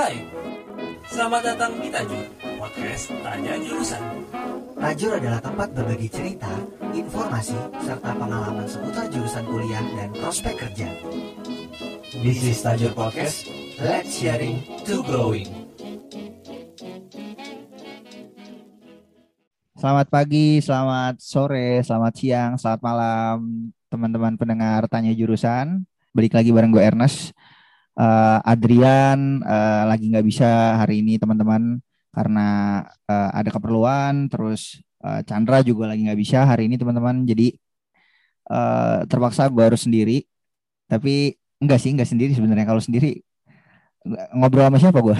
Hai, selamat datang di Tajur, podcast Tanya Jurusan. Tajur adalah tempat berbagi cerita, informasi, serta pengalaman seputar jurusan kuliah dan prospek kerja. This is Tajur Podcast, let's sharing to growing. Selamat pagi, selamat sore, selamat siang, selamat malam teman-teman pendengar Tanya Jurusan. Balik lagi bareng gue Ernest. Uh, Adrian uh, lagi nggak bisa hari ini teman-teman karena uh, ada keperluan. Terus uh, Chandra juga lagi nggak bisa hari ini teman-teman. Jadi uh, terpaksa baru sendiri. Tapi enggak sih, enggak sendiri sebenarnya. Kalau sendiri ngobrol sama siapa gue?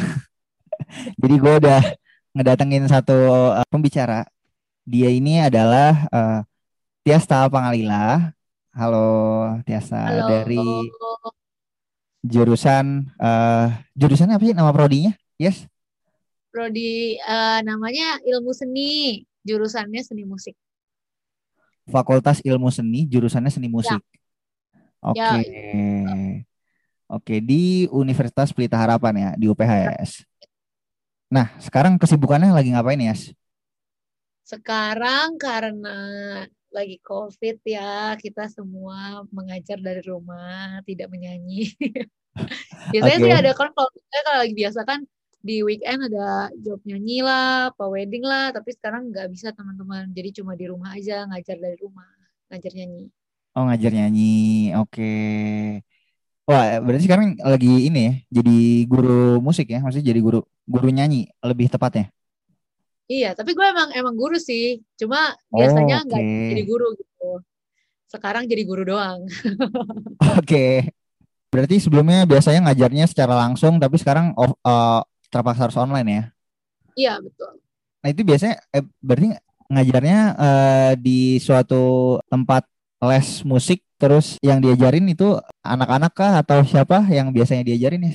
Jadi gue udah ngedatengin satu uh, pembicara dia ini adalah uh, Tiasta Pangalila. Halo Tiasta Halo. dari jurusan uh, jurusan apa sih nama prodinya? Yes. Prodi eh, namanya ilmu seni, jurusannya seni musik. Fakultas Ilmu Seni, jurusannya seni musik. Oke. Ya. Oke, di Universitas Pelita Harapan ya, di UPHS. Nah, sekarang kesibukannya lagi ngapain ya? Sekarang karena lagi COVID ya, kita semua mengajar dari rumah, tidak menyanyi. Biasanya Oke. sih ada kan kalau kalau lagi biasa kan di weekend ada job nyanyi lah, apa wedding lah, tapi sekarang nggak bisa teman-teman. Jadi cuma di rumah aja ngajar dari rumah, ngajar nyanyi. Oh, ngajar nyanyi. Oke. Wah, berarti sekarang lagi ini ya, jadi guru musik ya, maksudnya jadi guru guru nyanyi lebih tepatnya. Iya, tapi gue emang emang guru sih. Cuma Oh, biasanya nggak oke. jadi guru gitu. Sekarang jadi guru doang. Oke. Berarti sebelumnya biasanya ngajarnya secara langsung, tapi sekarang off, eh, terpaksa harus online ya. Iya, betul. Nah, itu biasanya eh, berarti ngajarnya eh, di suatu tempat les musik terus yang diajarin itu anak-anak kah atau siapa yang biasanya diajarin ya?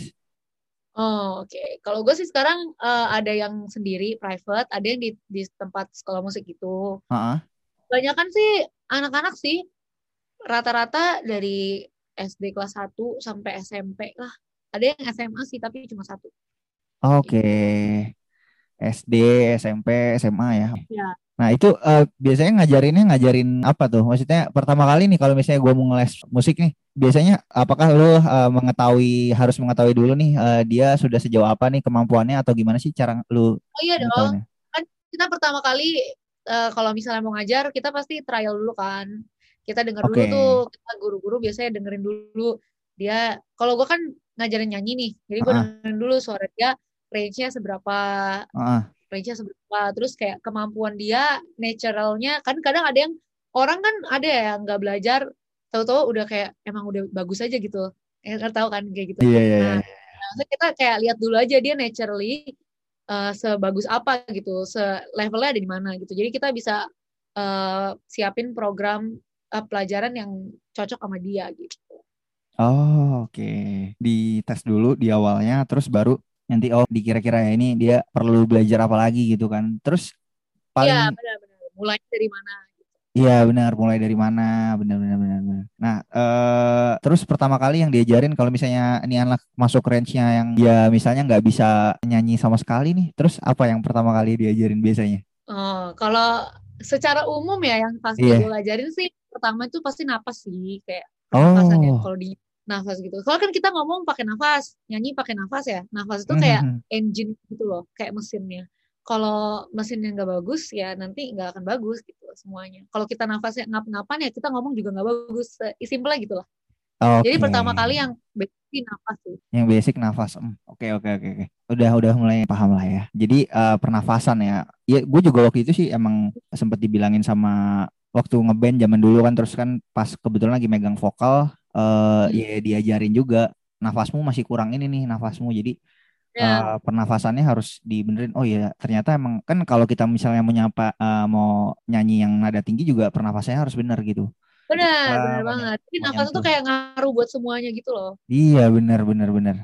Oh, oke. Kalau gue sih sekarang eh, ada yang sendiri private, ada yang di di tempat sekolah musik gitu. Heeh. Banyakan sih anak-anak sih rata-rata dari SD kelas 1 sampai SMP lah. Ada yang SMA sih tapi cuma satu. Oke. SD, SMP, SMA ya. Ya. Nah, itu eh, biasanya ngajarinnya ngajarin apa tuh? Maksudnya pertama kali nih kalau misalnya gue mau ngeles musik nih, biasanya apakah lu eh, mengetahui harus mengetahui dulu nih eh, dia sudah sejauh apa nih kemampuannya atau gimana sih cara lu Oh iya dong. Kan kita pertama kali eh, kalau misalnya mau ngajar, kita pasti trial dulu kan. Kita dengar dulu Oke. tuh, kita guru-guru biasanya dengerin dulu dia. Kalau gue kan ngajarin nyanyi nih, jadi gue Ah. dengerin dulu suara dia, range-nya seberapa, Heeh. Range-nya seberapa, terus kayak kemampuan dia, naturalnya, kan kadang ada yang orang kan ada ya yang nggak belajar, tahu-tahu udah kayak emang udah bagus aja gitu, kan tahu kan kayak gitu. Iya, iya, Nah, iya. Maksudnya kita kayak lihat dulu aja dia naturally uh, sebagus apa gitu, se levelnya ada di mana gitu. Jadi kita bisa uh, siapin program uh, pelajaran yang cocok sama dia gitu. Oh, oke. Di tes dulu di awalnya, terus baru nanti oh dikira-kira ya ini dia perlu belajar apa lagi gitu kan. Terus Iya, paling benar-benar. Mulai dari mana? gitu. iya benar mulai dari mana? Benar benar benar benar. Nah, eh terus pertama kali yang diajarin kalau misalnya ini anak masuk range-nya yang dia misalnya nggak bisa nyanyi sama sekali nih, terus apa yang pertama kali diajarin biasanya? Oh, kalau secara umum ya yang pasti Iya. gue ajarin sih pertama itu pasti napas sih kayak ya Oh. kalau di nafas gitu. Kalau kan kita ngomong pakai nafas, nyanyi pakai nafas ya. Nafas itu kayak Mhm. engine gitu loh, kayak mesinnya. Kalau mesinnya nggak bagus ya nanti nggak akan bagus gitu semuanya. Kalau kita nafasnya ngap-ngapan ya kita ngomong juga nggak bagus. Se- Simpelnya gitu lah. Jadi Oke. pertama kali yang basic nafas sih. Yang basic nafas. Hmm, Oke oke oke oke. Udah udah mulai paham lah ya. Jadi eh, pernafasan ya. Ya gue juga waktu itu sih emang sempat dibilangin sama waktu ngeband zaman dulu kan terus kan pas kebetulan lagi megang vokal eh ya diajarin juga nafasmu masih kurang ini nih nafasmu. Jadi Ya, eh, pernafasannya harus dibenerin. Oh iya ternyata emang kan kalau kita misalnya menyapa eh, mau nyanyi yang nada tinggi juga pernafasannya harus benar gitu. benar, benar banget. Jadi nafas itu tuh. kayak ngaruh buat semuanya gitu loh. Iya benar benar benar.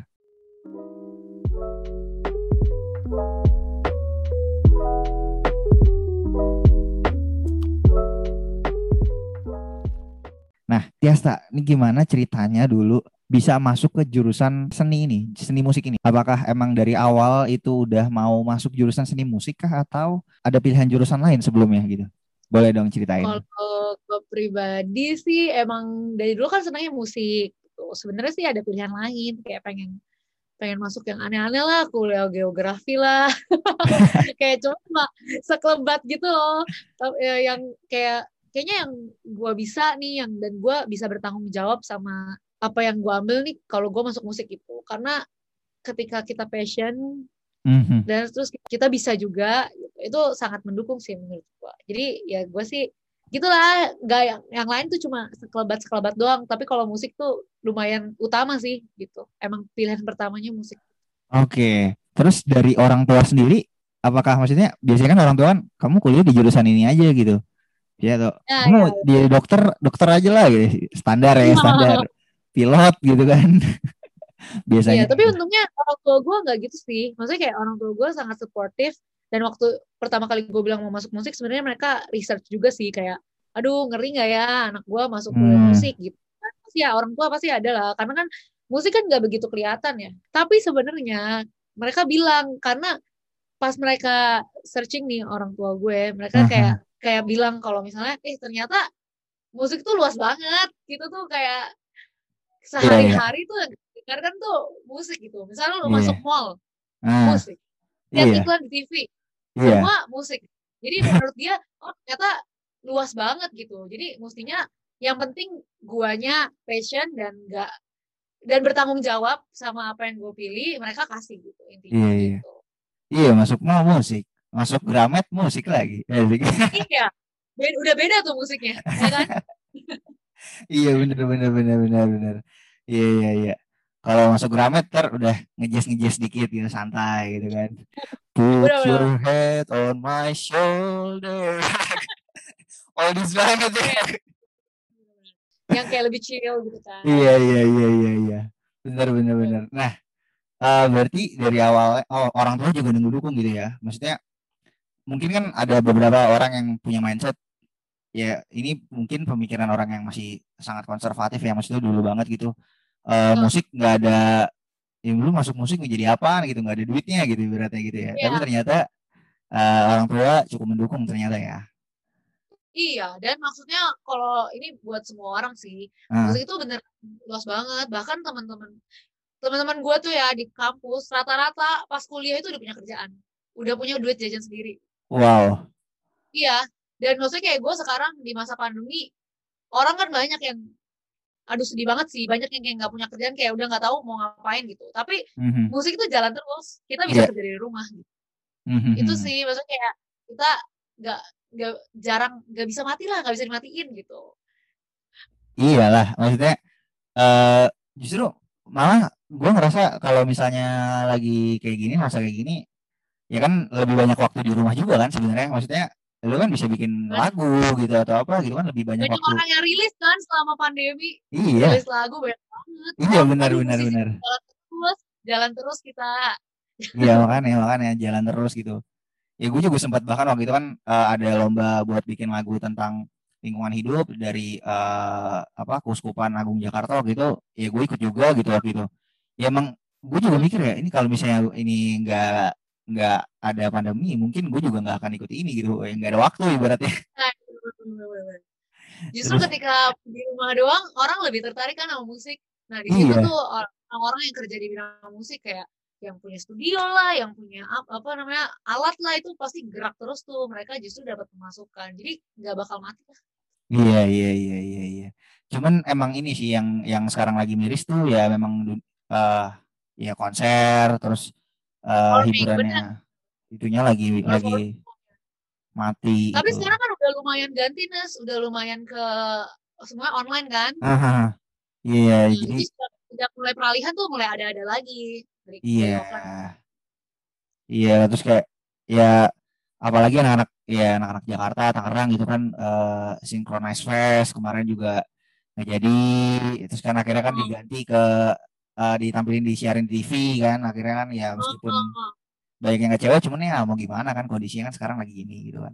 Nah, Tiasta, ini gimana ceritanya dulu bisa masuk ke jurusan seni ini, seni musik ini? Apakah emang dari awal itu udah mau masuk jurusan seni musik kah atau ada pilihan jurusan lain sebelumnya gitu? Boleh dong ceritain. Kalau gue pribadi sih emang dari dulu kan senangnya musik. Gitu. Sebenarnya sih ada pilihan lain kayak pengen pengen masuk yang aneh-aneh lah, kuliah geografi lah. kayak cuma sekelebat gitu loh. Ya, yang kayak kayaknya yang gue bisa nih yang dan gue bisa bertanggung jawab sama apa yang gue ambil nih kalau gue masuk musik itu karena ketika kita passion mm-hmm. dan terus kita bisa juga itu sangat mendukung sih menurut gue jadi ya gue sih gitulah. Gak yang yang lain tuh cuma sekelebat sekelebat doang. Tapi kalau musik tuh lumayan utama sih gitu. Emang pilihan pertamanya musik. Oke. Okay. terus dari orang tua sendiri apakah maksudnya biasanya kan orang tua kan kamu kuliah di jurusan ini aja gitu ya tuh ya, kamu ya. di dokter dokter aja lah gitu. Standar ya standar. Pilot gitu kan. Biasanya. Iya, tapi untungnya orang tua gue nggak gitu sih. Maksudnya kayak orang tua gue sangat suportif dan waktu pertama kali gue bilang mau masuk musik sebenarnya mereka research juga sih. Kayak aduh ngeri nggak ya? Anak gue masuk hmm. musik gitu. Kan pasti ya orang tua pasti ada lah. Karena kan musik kan nggak begitu kelihatan ya. Tapi sebenarnya mereka bilang karena pas mereka searching nih orang tua gue mereka kayak kayak bilang kalau misalnya eh ternyata musik tuh luas banget gitu tuh kayak sehari-hari yeah, tuh yang dengarkan tuh musik gitu. Misalnya lu yeah. masuk mall, uh, musik. Lihat yeah. iklan di TV, yeah. semua musik. Jadi menurut dia, oh ternyata luas banget gitu. Jadi mestinya yang penting guanya passion dan enggak dan bertanggung jawab sama apa yang gue pilih, mereka kasih gitu intinya yeah, iya. gitu. Iya, yeah, masuk mall musik, masuk Gramet musik lagi. iya, udah beda tuh musiknya, ya kan? iya bener bener bener bener bener. Iya iya iya. Kalau masuk Gramet ter udah ngejes ngejes dikit gitu santai gitu kan. Put bener, your bener. head on my shoulder. All this banget ya yang kayak lebih chill gitu kan. Iya iya iya iya iya. Bener bener bener. Nah uh, berarti dari awal oh, orang tua juga dukung gitu ya? Maksudnya mungkin kan ada beberapa orang yang punya mindset ya ini mungkin pemikiran orang yang masih sangat konservatif ya maksudnya dulu banget gitu uh, musik nggak ada yang dulu masuk musik menjadi apa gitu nggak ada duitnya gitu beratnya gitu ya, ya. tapi ternyata uh, orang tua cukup mendukung ternyata ya Iya, dan maksudnya kalau ini buat semua orang sih, uh. musik itu bener luas banget. Bahkan teman-teman teman-teman gue tuh ya di kampus rata-rata pas kuliah itu udah punya kerjaan, udah punya duit jajan sendiri. Wow. Iya, dan maksudnya kayak gue sekarang di masa pandemi orang kan banyak yang aduh sedih banget sih banyak yang kayak nggak punya kerjaan kayak udah nggak tahu mau ngapain gitu tapi mm-hmm. musik itu jalan terus kita bisa yeah. kerja dari rumah gitu mm-hmm. itu sih maksudnya kayak kita nggak nggak jarang nggak bisa mati lah nggak bisa dimatiin gitu iyalah maksudnya uh, justru malah gue ngerasa kalau misalnya lagi kayak gini masa kayak gini ya kan lebih banyak waktu di rumah juga kan sebenarnya. Maksudnya lu kan bisa bikin lagu gitu atau apa gitu kan lebih banyak, banyak waktu. orang yang rilis kan selama pandemi. Iya. Rilis lagu banyak banget. Iya oh, benar benar benar. jalan terus jalan terus kita. Iya makanya makanya jalan terus gitu. Ya gue juga sempat bahkan waktu itu kan uh, ada lomba buat bikin lagu tentang lingkungan hidup dari uh, apa Kuskupan Agung Jakarta gitu ya gue ikut juga gitu waktu itu. Ya emang gue juga mikir ya ini kalau misalnya ini enggak nggak ada pandemi mungkin gue juga nggak akan ikut ini gitu nggak ada waktu ibaratnya justru Terus, ketika di rumah doang orang lebih tertarik kan sama musik nah di situ iya. tuh orang-orang yang kerja di bidang musik kayak yang punya studio lah, yang punya apa, apa namanya alat lah itu pasti gerak terus tuh mereka justru dapat pemasukan jadi nggak bakal mati lah. Iya iya iya iya iya. Cuman emang ini sih yang yang sekarang lagi miris tuh ya memang uh, ya konser terus uh, hiburannya itunya lagi lagi mati. Tapi gitu. sekarang kan udah lumayan ganti Nes, udah lumayan ke semua online kan? Aha. Iya, hmm, jadi sejak mulai peralihan tuh mulai ada-ada lagi. Iya. Iya, terus kayak ya apalagi anak-anak ya anak-anak Jakarta, Tangerang gitu kan uh, Synchronize Fest kemarin juga nggak jadi, terus kan akhirnya kan hmm. diganti ke uh, ditampilin di siarin TV kan akhirnya kan ya meskipun banyak yang kecewa cuman ya mau gimana kan kondisinya kan sekarang lagi gini gitu kan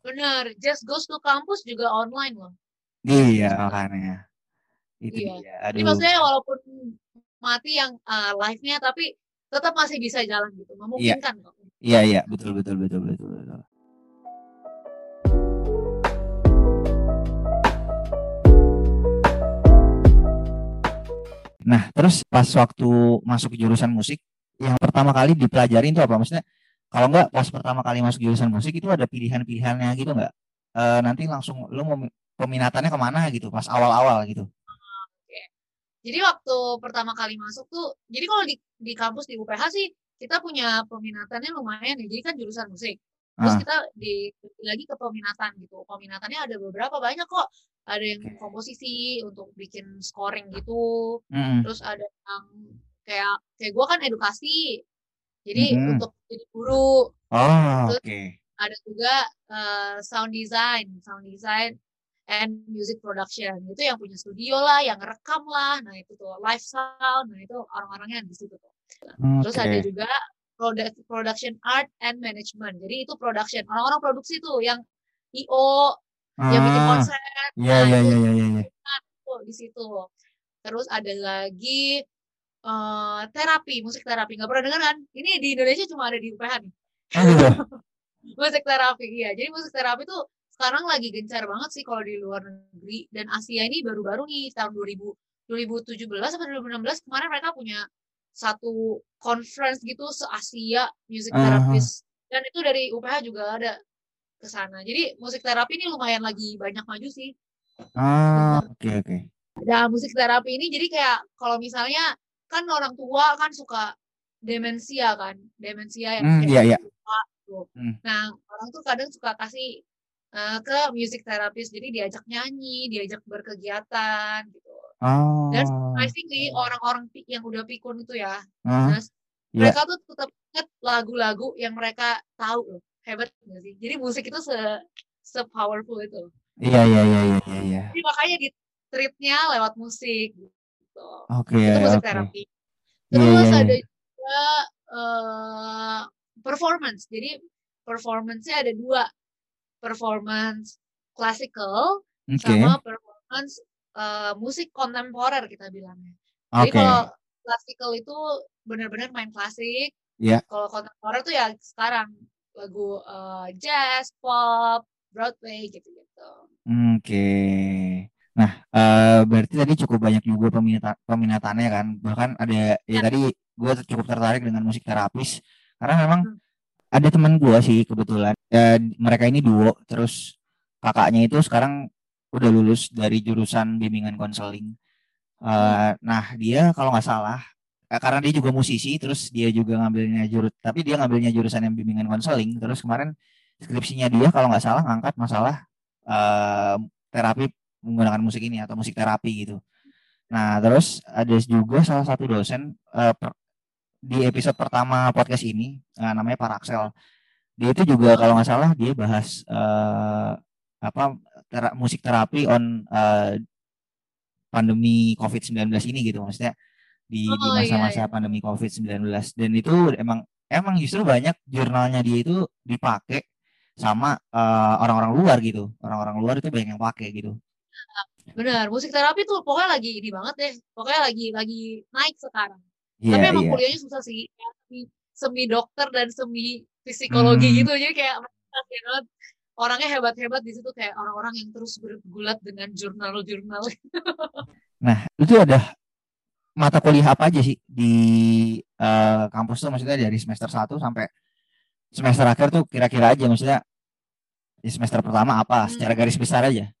benar just goes to campus juga online loh iya makanya Itu Iya. dia. Jadi Aduh. maksudnya walaupun mati yang uh, live-nya tapi tetap masih bisa jalan gitu. Memungkinkan kok. Iya iya betul betul betul betul betul. Nah terus pas waktu masuk jurusan musik yang pertama kali dipelajarin itu apa maksudnya? Kalau nggak pas pertama kali masuk jurusan musik itu ada pilihan-pilihannya gitu nggak? Eh, nanti langsung lu mau peminatannya ke mana gitu pas awal-awal gitu? Jadi waktu pertama kali masuk tuh, jadi kalau di, di kampus di UPH sih kita punya peminatannya lumayan ya. Jadi kan jurusan musik. Terus Ah. kita di lagi ke peminatan gitu. Peminatannya ada beberapa banyak kok. Ada yang komposisi untuk bikin scoring gitu. Mm-mm. Terus ada yang kayak kayak gua kan edukasi. Jadi Mm-mm. untuk jadi guru. Oh Terus- oke. Ada juga eh, sound design, sound design and music production. Itu yang punya studio lah, yang rekam lah. Nah, itu tuh live sound. Nah, itu orang-orangnya di situ tuh. Terus Oke. ada juga product production art and management. Jadi itu production. Orang-orang produksi tuh yang IO, yang bikin Ah, konser. Iya iya iya iya iya. di situ. Terus ada lagi eh, terapi, musik terapi. Nggak pernah dengar kan? Ini di Indonesia cuma ada di UPH nih. Oh, gitu. Musik terapi, iya. Jadi musik terapi tuh sekarang lagi gencar banget sih kalau di luar negeri. Dan Asia ini baru-baru nih, tahun 2000, 2017 atau 2016 kemarin mereka punya satu conference gitu se-Asia music Aha. therapist. Dan itu dari UPH juga ada ke sana. Jadi musik terapi ini lumayan lagi banyak maju sih. Ah oke oke. Ada musik terapi ini jadi kayak kalau misalnya kan orang tua kan suka demensia kan, demensia yang kayak iya iya. lupa gitu. Hmm. Nah, orang tuh kadang suka kasih eh, ke music therapist, jadi diajak nyanyi, diajak berkegiatan gitu. Oh. Dan surprisingly orang-orang yang udah pikun itu ya, Ah, Mas, Iya. mereka tuh tetap inget lagu-lagu yang mereka tahu loh. Hebat nggak sih? Jadi musik itu se se powerful itu. Iya iya iya iya iya. iya. Jadi makanya di treatnya lewat musik gitu. Oke itu musik oke. terapi. Iya, Terus iya, ada iya. juga eh, performance. Jadi performance-nya ada dua. Performance classical Oke. sama performance eh, musik kontemporer kita bilangnya. Jadi Oke. kalau classical itu benar-benar main klasik. Iya. Kalau kontemporer tuh ya sekarang lagu eh, jazz, pop, Broadway gitu-gitu. Oke. Nah, eh, berarti tadi cukup banyak juga peminat peminatannya kan. Bahkan ada ya Ya. tadi gue cukup tertarik dengan musik terapis karena memang Hmm. ada teman gue sih kebetulan. Eh, mereka ini duo, terus kakaknya itu sekarang udah lulus dari jurusan bimbingan konseling. Eh, nah, dia kalau nggak salah eh, karena dia juga musisi, terus dia juga ngambilnya jurus, tapi dia ngambilnya jurusan yang bimbingan konseling. Terus kemarin skripsinya dia kalau nggak salah ngangkat masalah eh, terapi menggunakan musik ini atau musik terapi gitu. Nah, terus ada juga salah satu dosen per- di episode pertama podcast ini eh, namanya Paraxel. Dia itu juga kalau nggak salah dia bahas eh, apa tera- musik terapi on eh, pandemi COVID-19 ini gitu maksudnya di Oh, iya, masa-masa iya. pandemi COVID-19 dan itu emang emang justru banyak jurnalnya dia itu dipakai sama eh, orang-orang luar gitu. Orang-orang luar itu banyak yang pakai gitu. Benar, musik terapi tuh pokoknya lagi ini banget deh. Pokoknya lagi lagi naik sekarang. Iya, Tapi emang iya. kuliahnya susah sih. Semi, semi dokter dan semi psikologi Hmm. gitu. Jadi kayak mereka banget orangnya hebat-hebat di situ kayak orang-orang yang terus bergulat dengan jurnal-jurnal. Nah, itu ada mata kuliah apa aja sih di eh, kampus tuh maksudnya dari semester 1 sampai semester akhir tuh kira-kira aja maksudnya di semester pertama apa Hmm. secara garis besar aja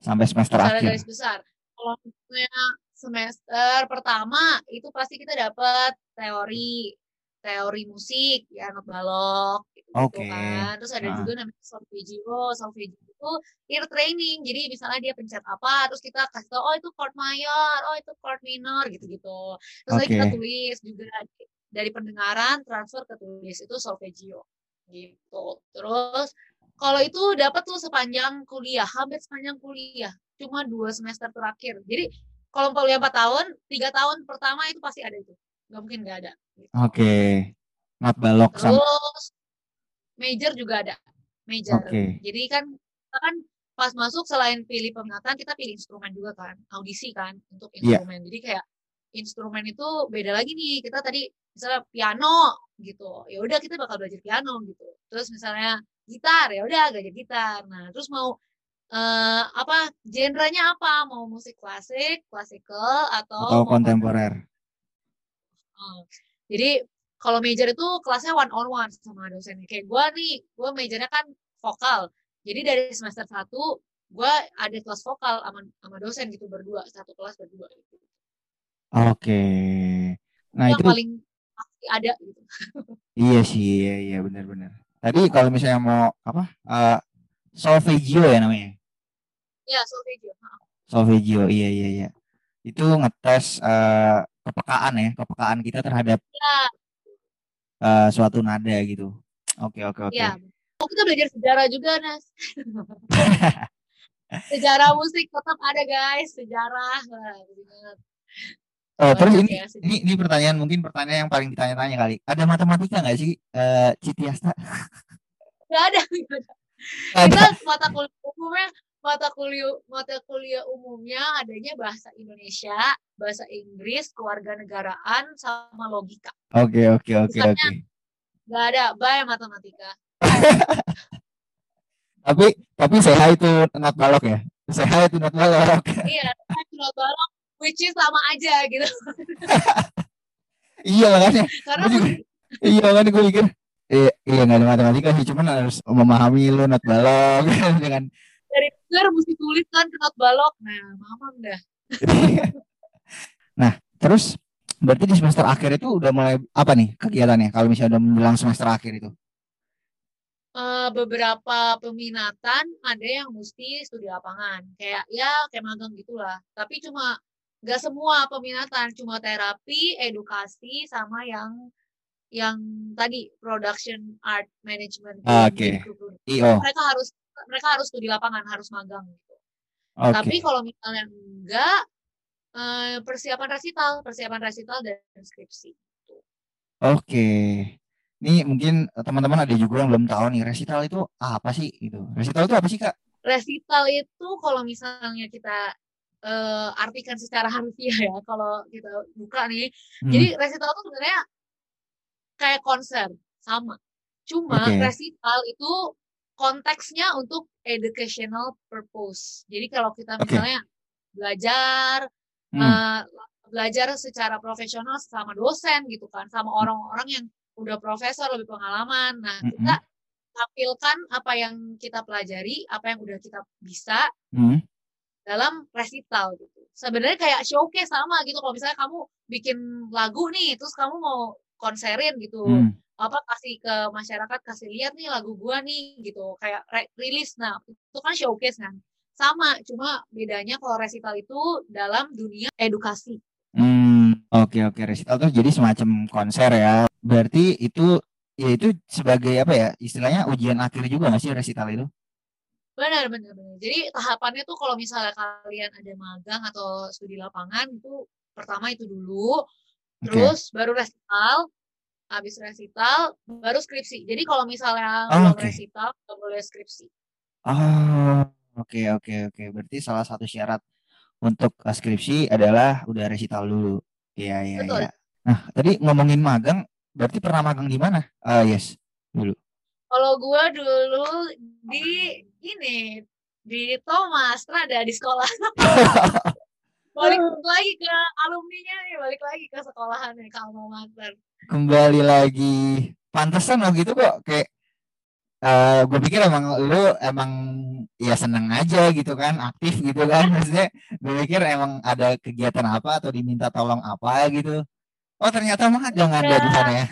sampai semester Secara akhir. garis besar. Kalau misalnya semester pertama itu pasti kita dapat teori teori musik ya not balok gitu, Oke. kan. Terus ada Ah. juga namanya solfeggio. Solfeggio itu ear training. Jadi misalnya dia pencet apa terus kita kasih tahu oh itu chord mayor, oh itu chord minor gitu-gitu. Terus lagi kita tulis juga dari pendengaran transfer ke tulis itu solfeggio gitu. Terus kalau itu dapat tuh sepanjang kuliah, hampir sepanjang kuliah, cuma dua semester terakhir. Jadi kalau kuliah empat tahun, tiga tahun pertama itu pasti ada itu, nggak mungkin nggak ada. gitu. Oke. Not balok sama Terus major juga ada, major. Oke. Jadi kan kita kan pas masuk selain pilih peminatan kita pilih instrumen juga kan audisi kan untuk Iya. instrumen jadi kayak instrumen itu beda lagi nih kita tadi misalnya piano gitu ya udah kita bakal belajar piano gitu terus misalnya gitar ya udah belajar gitar nah terus mau eh apa genrenya apa mau musik klasik klasikal atau Atau mau kontemporer. Oh. Jadi kalau major itu kelasnya one on one sama dosennya. Kayak gue nih, gue majornya kan vokal. Jadi dari semester 1 gue ada kelas vokal sama sama dosen gitu berdua, satu kelas berdua. Gitu. Oke. Nah, yang itu paling pasti ada gitu. iya sih, iya iya benar-benar. Tadi kalau misalnya mau apa? eh solfeggio ya namanya. Ya, solfeggio. Solfeggio, iya iya iya. Itu ngetes eh, kepekaan ya, kepekaan kita terhadap Ya, eh, suatu nada gitu. Oke oke oke. ya. Oh, kita belajar sejarah juga, Nas. sejarah musik tetap ada, guys. Sejarah. Oh, terus ini, ya, ini ini pertanyaan mungkin pertanyaan yang paling ditanya-tanya kali. Ada matematika nggak sih, eh Citiasta? Ada. nggak ada. Ada. kita mata kuliah umumnya mata kuliah mata kuliah umumnya adanya bahasa Indonesia, bahasa Inggris, kewarganegaraan sama logika. Oke oke oke oke. Gak ada bay matematika. Tapi tapi seha itu not balok ya. Seha itu not balok. iya, cuma balok which is sama aja gitu. iya makanya. Karena juga- Iya makanya gue mikir. Iya, iya nggak ada matematika sih, cuman harus memahami lu not balok dengan dengar mesti tulis kan not balok. Nah, mamam dah. Nah, terus berarti di semester akhir itu udah mulai apa nih kegiatannya? Kalau misalnya udah menjelang semester akhir itu. Eh, beberapa peminatan ada yang mesti studi lapangan kayak ya kayak magang gitulah tapi cuma nggak semua peminatan cuma terapi edukasi sama yang yang tadi production art management Ah, oke. guru-guru. IO. mereka harus mereka harus studi lapangan harus magang gitu Oke. tapi kalau misalnya enggak eh, persiapan resital persiapan resital dan skripsi Oke. Ini mungkin teman-teman ada juga yang belum tahu nih resital itu apa sih itu? Resital itu apa sih, Kak? resital itu kalau misalnya kita eh, artikan secara harfiah ya kalau kita buka nih Hmm, jadi resital itu sebenarnya kayak konser sama cuma Oke. resital itu konteksnya untuk educational purpose jadi kalau kita Oke. misalnya belajar hmm, eh, belajar secara profesional sama dosen gitu kan sama orang-orang yang udah profesor lebih pengalaman nah Mm-mm. kita tampilkan apa yang kita pelajari apa yang udah kita bisa hmm. dalam resital gitu. Sebenarnya kayak showcase sama gitu. Kalau misalnya kamu bikin lagu nih, terus kamu mau konserin gitu, Hmm. Apa kasih ke masyarakat, kasih lihat nih lagu gua nih gitu, kayak re- rilis. Nah, itu kan showcase kan. Sama, cuma bedanya kalau resital itu dalam dunia edukasi. Hmm, oke oke resital tuh jadi semacam konser ya. Berarti itu ya itu sebagai apa ya? Istilahnya ujian akhir juga nggak sih resital itu? Benar, benar, benar. Jadi tahapannya tuh kalau misalnya kalian ada magang atau studi lapangan itu pertama itu dulu, terus baru resital, habis resital baru skripsi. Jadi kalau misalnya Oh, belum oke. resital nggak boleh skripsi. Oh, oke oke oke. Berarti salah satu syarat untuk eh, skripsi adalah udah resital dulu. Iya iya iya. Nah, tadi ngomongin magang, berarti pernah magang di mana? Ah, yes, dulu. Kalau gua dulu di ini di Thomas Rada di sekolah. balik lagi ke alumninya nih, balik lagi ke sekolahannya ke alma mater. Kembali lagi. Pantesan waktu itu kok kayak eh gue pikir emang lu emang ya seneng aja gitu kan, aktif gitu kan. Maksudnya gue pikir emang ada kegiatan apa atau diminta tolong apa gitu. Oh ternyata magang ada di sana ya.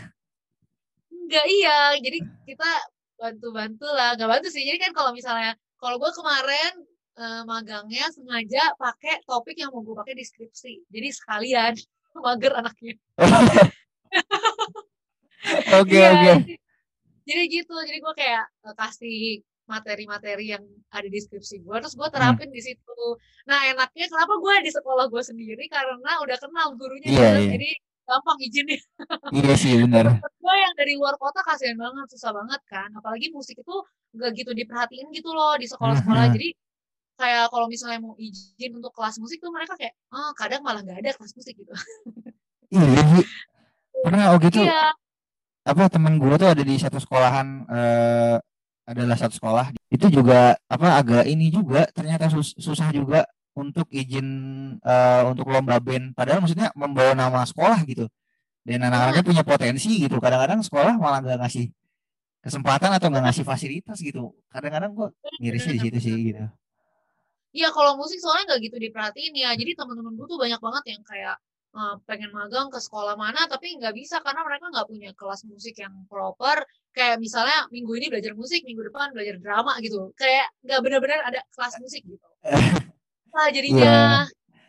Enggak iya, jadi kita bantu-bantu lah, nggak bantu sih. Jadi kan kalau misalnya, kalau gue kemarin eh, magangnya sengaja pakai topik yang mau gue pakai di skripsi. Jadi sekalian mager anaknya. Oke Iya, oke. Jadi gitu, jadi gue kayak eh, kasih materi-materi yang ada di skripsi gue, terus Hmm. gue terapin di situ. Nah enaknya kenapa gue di sekolah gue sendiri karena udah kenal gurunya, gitu. iya. jadi gampang izinnya. Iya sih benar. gue yang dari luar kota kasihan banget susah banget kan apalagi musik itu gak gitu diperhatiin gitu loh di sekolah-sekolah Mhm. jadi kayak kalau misalnya mau izin untuk kelas musik tuh mereka kayak oh kadang malah nggak ada kelas musik gitu. Iya sih. Pernah oh gitu. iya. Apa temen gue tuh ada di satu sekolahan eh adalah satu sekolah. Itu juga apa agak ini juga ternyata sus- susah juga untuk izin eh, untuk lomba band. Padahal maksudnya membawa nama sekolah gitu. Dan anak-anaknya punya potensi gitu. Kadang-kadang sekolah malah nggak ngasih kesempatan atau nggak ngasih fasilitas gitu. Kadang-kadang gue mirisnya di situ sih gitu Iya kalau musik soalnya nggak gitu diperhatiin ya. Jadi teman-teman gue tuh banyak banget yang kayak eh, pengen magang ke sekolah mana tapi nggak bisa karena mereka nggak punya kelas musik yang proper. Kayak misalnya minggu ini belajar musik, minggu depan belajar drama gitu. Kayak nggak benar-benar ada kelas musik gitu. Nah jadinya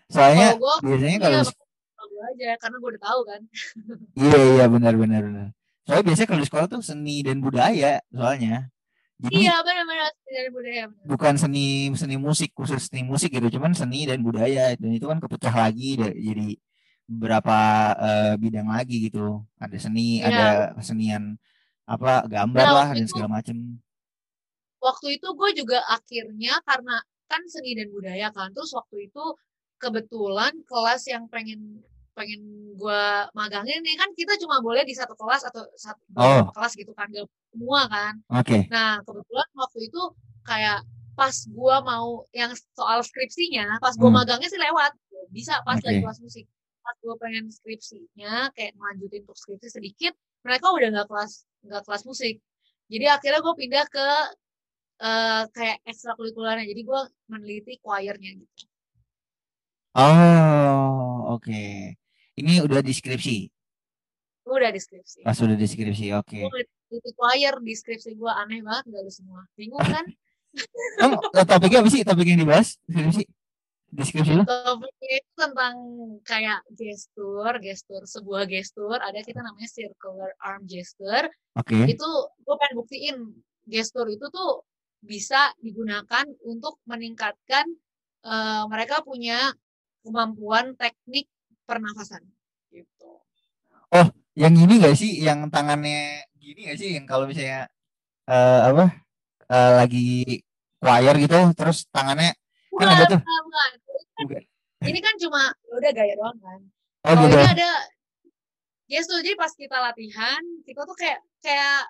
soalnya kalau gue biasanya iya kalau gue aja karena gue udah tahu kan. iya iya benar benar benar soalnya biasanya kalau di sekolah tuh seni dan budaya soalnya Iya benar-benar dari budaya. benar. bukan seni seni musik khusus seni musik gitu cuman seni dan budaya dan itu kan kepecah lagi da- jadi beberapa eh, bidang lagi gitu ada seni Iya. ada kesenian apa gambar Nah, lah dan segala macem waktu itu gue juga akhirnya karena kan seni dan budaya kan terus waktu itu kebetulan kelas yang pengen pengen gue magangin nih kan kita cuma boleh di satu kelas atau satu Oh. kelas gitu kan gak semua kan oke nah kebetulan waktu itu kayak pas gue mau yang soal skripsinya pas gue Hmm. magangnya sih lewat bisa pas Oke. lagi kelas musik pas gue pengen skripsinya kayak ngelanjutin untuk skripsi sedikit mereka udah nggak kelas nggak kelas musik jadi akhirnya gue pindah ke eh, kayak ekstrakurikulernya jadi gue meneliti choirnya gitu oh oke ini udah deskripsi? Udah deskripsi. Pas udah deskripsi oke. Gue meneliti choir di skripsi gue aneh banget gak lu semua. Bingung kan? Emang eh, topiknya apa sih? Topik yang dibahas? Deskripsi? Deskripsi lu? Topiknya itu tentang kayak gestur gestur sebuah gestur. Ada kita namanya circular arm gesture oke. Itu gue pengen buktiin gestur itu tuh bisa digunakan untuk meningkatkan eh, mereka punya kemampuan teknik pernafasan gitu. yang gini gak sih yang tangannya gini gak sih yang kalau misalnya eh, apa eh, lagi choir gitu terus tangannya Kan ada tuh. bukan, bukan. Bukan. Ini kan cuma ya udah gaya doang kan. oh Kalau gitu ini ada gestur jadi pas kita latihan kita tuh kayak kayak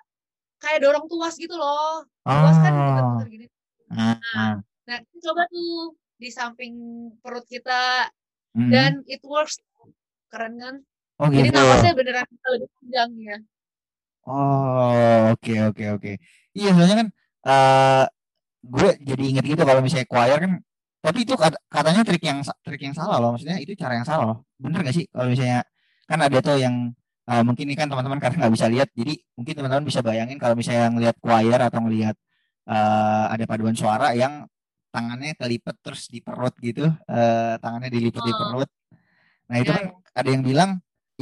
kayak dorong tuas gitu loh. Tuas kan oh putar-putar gini. ah, ah. Nah, kita coba tuh di samping perut kita Hmm. dan it works. Keren kan? oh Jadi gitu napasnya beneran lebih panjang ya. oh oke oke oke iya soalnya kan eh gue jadi inget gitu kalau misalnya choir kan tapi itu kat- katanya trik yang trik yang salah loh maksudnya itu cara yang salah loh bener gak sih kalau misalnya kan ada tuh yang eh, mungkin ini kan teman-teman karena nggak bisa lihat jadi mungkin teman-teman bisa bayangin kalau misalnya ngelihat choir atau ngelihat eh, ada paduan suara yang tangannya kelipet terus di perut gitu eh, tangannya dilipat di Oh. perut nah itu Ya, kan ada yang bilang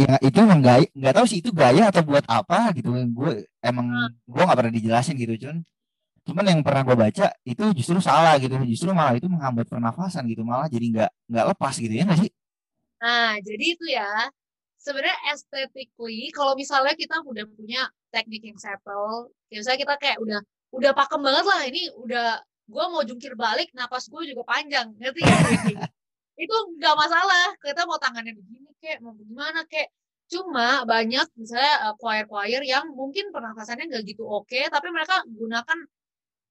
ya itu emang gaya nggak tahu sih itu gaya atau buat apa gitu. Gue emang gue nggak pernah dijelasin gitu cuman cuman yang pernah gue baca itu justru salah gitu. Justru malah itu menghambat pernafasan gitu malah jadi nggak nggak lepas gitu ya nggak sih? Nah, jadi itu ya. Sebenarnya aesthetically, kalau misalnya kita udah punya teknik yang settle, ya misalnya kita kayak udah udah pakem banget lah, ini udah gue mau jungkir balik, napas gue juga panjang, ngerti ya? itu nggak masalah. Kita mau tangannya begini kayak mau gimana kayak. Cuma banyak misalnya eh, choir-choir yang mungkin pernafasannya nggak gitu oke, tapi mereka gunakan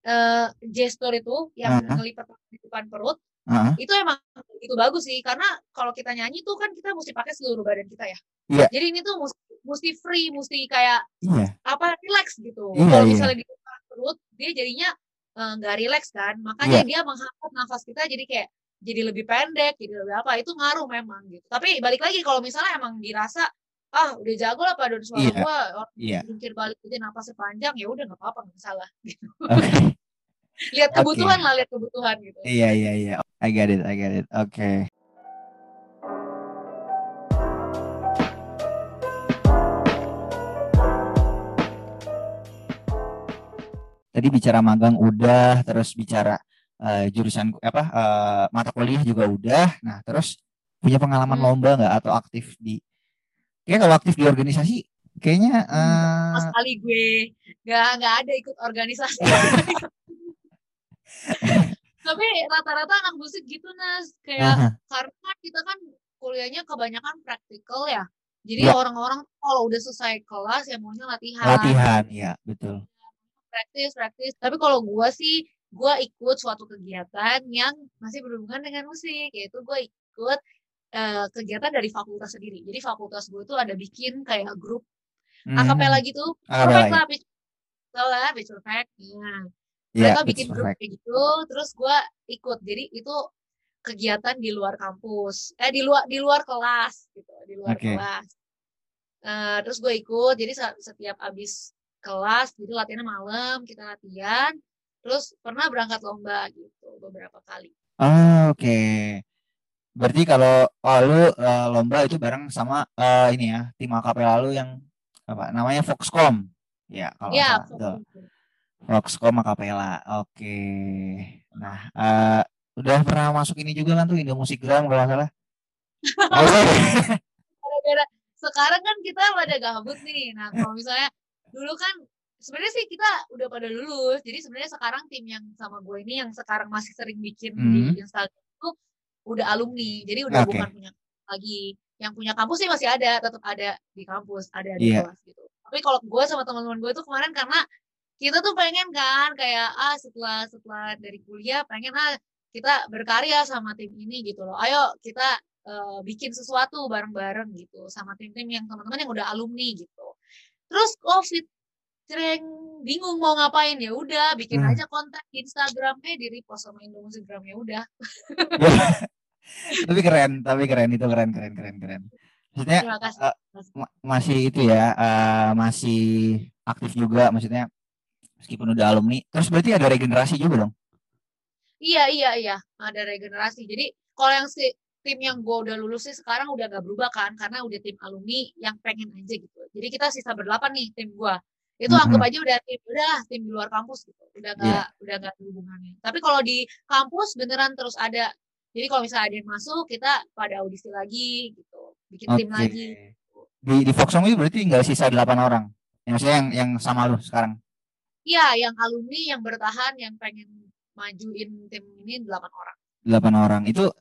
eh, gestur itu yang Aha. ngelipat di depan perut Heeh. itu emang itu bagus sih karena kalau kita nyanyi tuh kan kita mesti pakai seluruh badan kita ya. Iya. Jadi ini tuh mesti, mesti free, mesti kayak iya apa relax gitu. Iya, kalau iya. misalnya di depan perut dia jadinya eh, nggak relax kan, makanya Iya. dia menghambat nafas kita jadi kayak jadi lebih pendek, jadi lebih apa itu ngaruh memang gitu. Tapi balik lagi kalau misalnya emang dirasa ah udah jago lah paduan suara gua orang iya jungkir balik aja napasnya panjang ya udah nggak apa-apa nggak masalah. Gitu. oke lihat kebutuhan lah, lihat kebutuhan gitu. iya iya iya I get it I get it oke tadi bicara magang udah terus bicara eh, jurusan apa eh, mata kuliah juga udah nah terus punya pengalaman Hmm. lomba nggak atau aktif di kayak kalau aktif di organisasi kayaknya Sama eh, sekali gue nggak nggak ada ikut organisasi Tapi rata-rata anak musik gitu Nas, kayak Aha. karena kan kita kan kuliahnya kebanyakan praktikal ya. Jadi Ya. orang-orang kalau udah selesai kelas ya maunya latihan. Latihan, ya betul. Praktis praktis. Tapi kalau gua sih gua ikut suatu kegiatan yang masih berhubungan dengan musik yaitu gua ikut eh, kegiatan dari fakultas sendiri. Jadi fakultas gue tuh ada bikin kayak grup Hmm, akapela gitu. Perfect lah tau lah pitch perfect Nah, mereka betul, bikin grup kayak gitu terus gua ikut. Jadi itu kegiatan di luar kampus. Eh di luar di luar kelas gitu di luar Oke. kelas. Eh, terus gue ikut. Jadi setiap abis kelas jadi latihannya malam kita latihan terus pernah berangkat lomba gitu beberapa kali Ah, oke. Berarti kalau oh, lu eh, lomba itu bareng sama eh, ini ya, tim akapela lu yang apa namanya Foxcom. Ya, kalau ya. Betul. Foxcom akapela. Oke. Nah, eh, udah pernah masuk ini juga kan tuh Indo Musikgram kalau nggak salah. Sekarang kan kita pada gabut nih nah kalau misalnya dulu kan sebenarnya sih kita udah pada lulus jadi sebenarnya sekarang tim yang sama gue ini yang sekarang masih sering bikin Hmm. di Instagram itu udah alumni jadi udah Oke. bukan punya lagi yang punya kampus sih masih ada tetap ada di kampus ada di Iya. kelas gitu tapi kalau gue sama teman-teman gue tuh kemarin karena kita tuh pengen kan kayak ah setelah setelah dari kuliah pengen ah kita berkarya sama tim ini gitu loh ayo kita eh, bikin sesuatu bareng-bareng gitu sama tim-tim yang teman-teman yang udah alumni gitu. Terus COVID sering bingung mau ngapain ya udah bikin Hmm. aja konten di Instagram eh di repost sama Instagram ya udah. tapi keren, tapi keren itu keren keren keren keren. Maksudnya ma- masih itu ya, eh, masih aktif juga maksudnya meskipun udah alumni. Terus berarti ada regenerasi juga dong. Iya iya iya ada regenerasi. Jadi kalau yang si tim yang gue udah lulus sih sekarang udah gak berubah kan karena udah tim alumni yang pengen aja gitu. Jadi kita sisa berdelapan nih tim gue. Itu Mhm. anggap aja udah tim udah tim di luar kampus gitu. Udah gak Iya. udah gak hubungannya. Tapi kalau di kampus beneran terus ada. Jadi kalau misalnya ada yang masuk kita pada audisi lagi gitu. Bikin tim Oke. lagi. Di di Foxcom itu berarti nggak sisa 8 orang. Yang maksudnya yang yang sama lu sekarang. Iya, yang alumni yang bertahan yang pengen majuin tim ini delapan orang. 8 orang. Itu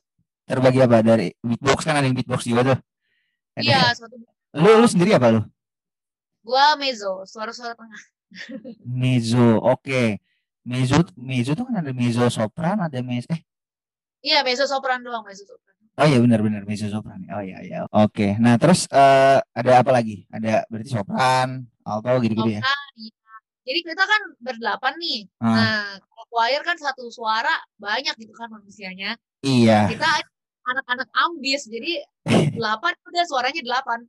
terbagi apa dari beatbox kan ada yang beatbox juga tuh. Ada- Iya, suatu Lu lu sendiri apa lu? gua mezzo, suara-suara tengah. Mezzo. Oke. Mezzo mezzo tuh kan ada mezzo sopran, ada mezzo eh Iya, mezzo sopran doang, mezzo sopran. Oh iya benar benar mezzo sopran. Oh iya iya. Oke. Nah, terus eh, ada apa lagi? Ada berarti sopran, alto gitu-gitu ya. Sopran, iya. Jadi kita kan berdelapan nih. Ah, Nah, kalau choir kan satu suara banyak gitu kan manusianya. iya. Kita anak-anak ambis, jadi delapan udah suaranya delapan.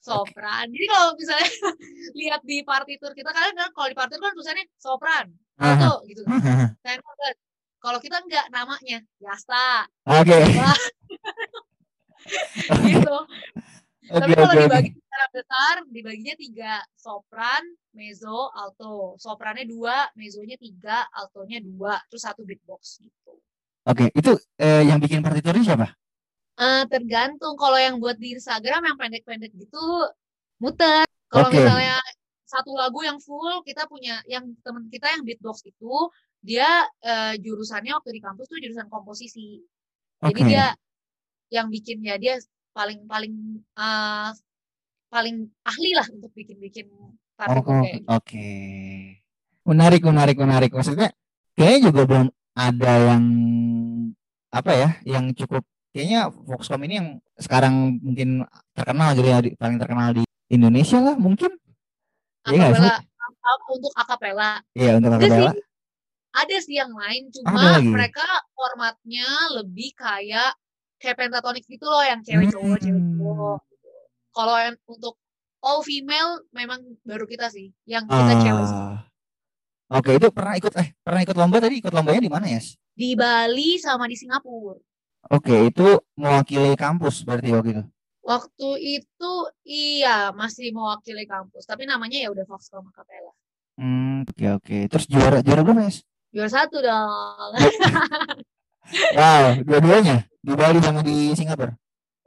Sopran. Jadi kalau misalnya lihat di partitur kita kan kan kalau di partitur kan tulisannya sopran, alto gitu. Tenor kan. Kalau kita enggak namanya Yasta Oke. gitu. Oke Tapi kalau oke. dibagi secara besar, dibaginya tiga. Sopran, mezzo, alto. Soprannya dua, mezzonya tiga, altonya dua. Terus satu beatbox gitu. Oke, itu eh, yang bikin partiturnya siapa? Eh, tergantung. Kalau yang buat di Instagram yang pendek-pendek gitu, muter. Kalau Oke. misalnya satu lagu yang full, kita punya, yang teman kita yang beatbox itu, dia eh, jurusannya waktu di kampus tuh jurusan komposisi. Jadi Oke. dia yang bikin ya dia paling paling eh, paling ahli lah untuk bikin-bikin Oh, partitur oh, kayak gitu. oke. Menarik, menarik, menarik. Maksudnya kayaknya juga belum ada yang apa ya, yang cukup kayaknya Foxcom ini yang sekarang mungkin terkenal gitu ya, paling terkenal di Indonesia lah mungkin. Iya? Akapela a- untuk akapela. Iya untuk sih, akapela. ada sih yang lain cuma lagi. mereka formatnya lebih kayak kayak pentatonik gitu loh yang cewek cowok cewek Hmm. cowok. Kalau yang untuk all female memang baru kita sih yang kita cewek sih. Ah. Oke, itu pernah ikut eh pernah ikut lomba tadi ikut lombanya di mana ya? Di Bali sama di Singapura. Oke, itu mewakili kampus berarti waktu itu. Waktu itu iya masih mewakili kampus, tapi namanya ya udah Foxcom Acapella. Hmm, oke oke. Terus juara juara berapa ya? Juara satu dong. Wow, dua-duanya di Bali sama di Singapura.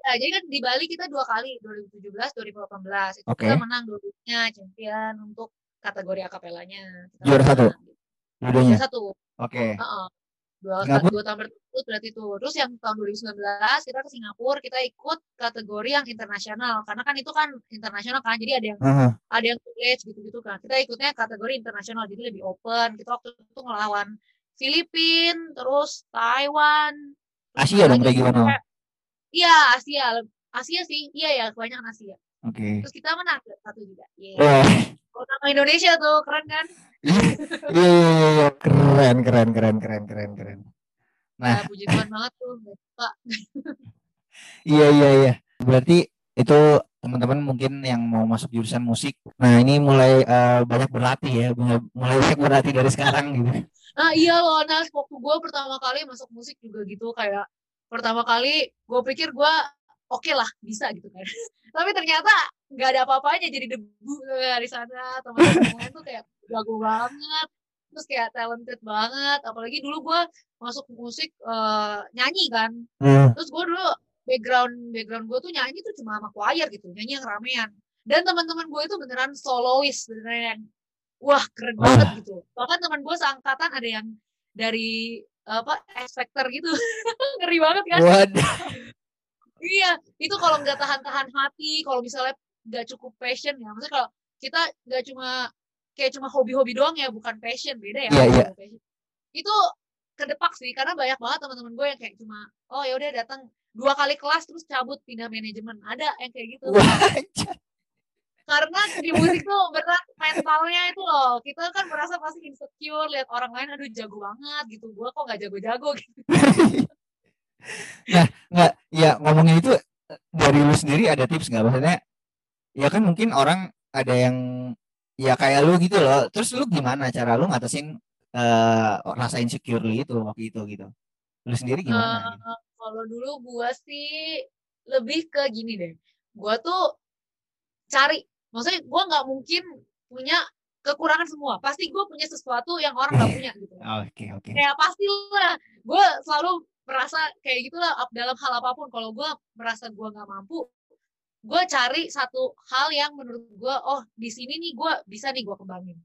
Nah, jadi kan di Bali kita dua kali 2017, 2018 itu Oke. kita menang dua-duanya champion untuk kategori akapelanya. Juara satu? Juara satu. Oke. Heeh. dua, Singapura? dua tahun berturut berarti itu terus yang tahun 2019 kita ke Singapura kita ikut kategori yang internasional karena kan itu kan internasional kan jadi ada yang Heeh. ada yang college gitu-gitu kan kita ikutnya kategori internasional jadi lebih open kita waktu itu ngelawan Filipina terus Taiwan terus Asia dong lagi kayak gimana? iya Asia Asia sih iya ya kebanyakan Asia Oke. terus kita menang satu juga. Wah, Kalau nama Indonesia tuh keren kan iya iya iya iya. keren keren keren keren keren keren. Nah. ya, puji Tuhan banget tuh suka. Iya iya iya. Berarti itu teman-teman mungkin yang mau masuk jurusan musik. Nah ini mulai eh, banyak berlatih ya, mulai mulai banyak berlatih dari sekarang gitu. Nah iya loh, Nas, waktu gue pertama kali masuk musik juga gitu, kayak pertama kali gue pikir gue oke lah, bisa gitu kan. Tapi ternyata nggak ada apa-apanya, jadi debu ya, di sana, teman-teman tuh kayak jago banget, terus kayak talented banget, apalagi dulu gue masuk musik eh, nyanyi kan, Hmm. terus gue dulu background background gue tuh nyanyi tuh cuma sama choir gitu, nyanyi yang ramean. Dan teman-teman gue itu beneran solois, beneran yang wah keren Wah. banget gitu. Bahkan teman gue seangkatan ada yang dari apa X Factor gitu, ngeri banget kan? Waduh. Iya, itu kalau nggak tahan-tahan hati, kalau misalnya nggak cukup passion ya, maksudnya kalau kita nggak cuma kayak cuma hobi-hobi doang ya, bukan passion, beda ya. Sama passion. Itu kedepak sih, karena banyak banget teman-teman gue yang kayak cuma, oh ya udah datang dua kali kelas terus cabut pindah manajemen, ada yang kayak gitu. Karena di musik tuh berat mentalnya itu loh, kita kan merasa pasti insecure, lihat orang lain, aduh jago banget gitu, gue kok nggak jago-jago gitu. nggak ya ngomongin itu dari lu sendiri ada tips nggak maksudnya ya kan mungkin orang ada yang ya kayak lu gitu loh terus lu gimana cara lu ngatasin eh rasa insecure lu itu waktu itu gitu lu sendiri gimana gitu? Eh, kalau dulu gua sih lebih ke gini deh. Gua tuh cari, maksudnya gua nggak mungkin punya kekurangan semua. Pasti gua punya sesuatu yang orang nggak punya gitu. oke oke Kayak pasti lah. Gua selalu merasa kayak gitulah dalam hal apa pun. Kalau gua merasa gua nggak mampu, gua cari satu hal yang menurut gua, oh di sini nih gua bisa nih gua kembangin.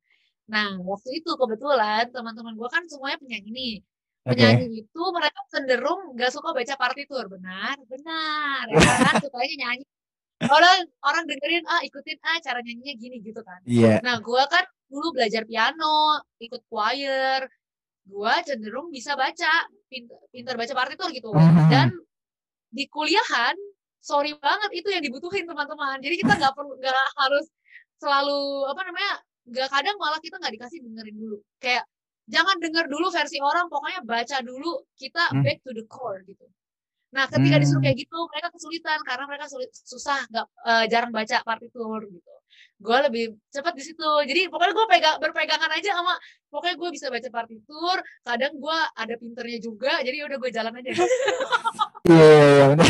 Nah, waktu itu kebetulan teman-teman gua kan semuanya penyanyi nih. Penyanyi itu mereka cenderung nggak suka baca partitur. Benar benar ya kan? Sukanya nyanyi. Orang orang dengerin ah ikutin ah cara nyanyinya gini gitu kan. Iya. Nah gua kan dulu belajar piano ikut choir. Gua cenderung bisa baca pinter, pinter baca partitur gitu Mhm. dan di kuliahan sorry banget itu yang dibutuhin teman-teman jadi kita nggak perlu nggak harus selalu apa namanya nggak kadang malah kita nggak dikasih dengerin dulu kayak jangan denger dulu versi orang pokoknya baca dulu kita Hmm. back to the core gitu nah ketika disuruh Hmm. kayak gitu mereka kesulitan karena mereka sulit susah nggak eh, jarang baca partitur gitu gue lebih cepat di situ. Jadi pokoknya gue pegang berpegangan aja sama pokoknya gue bisa baca partitur kadang gue ada pinternya juga jadi udah gue jalan aja. Iya iya iya benar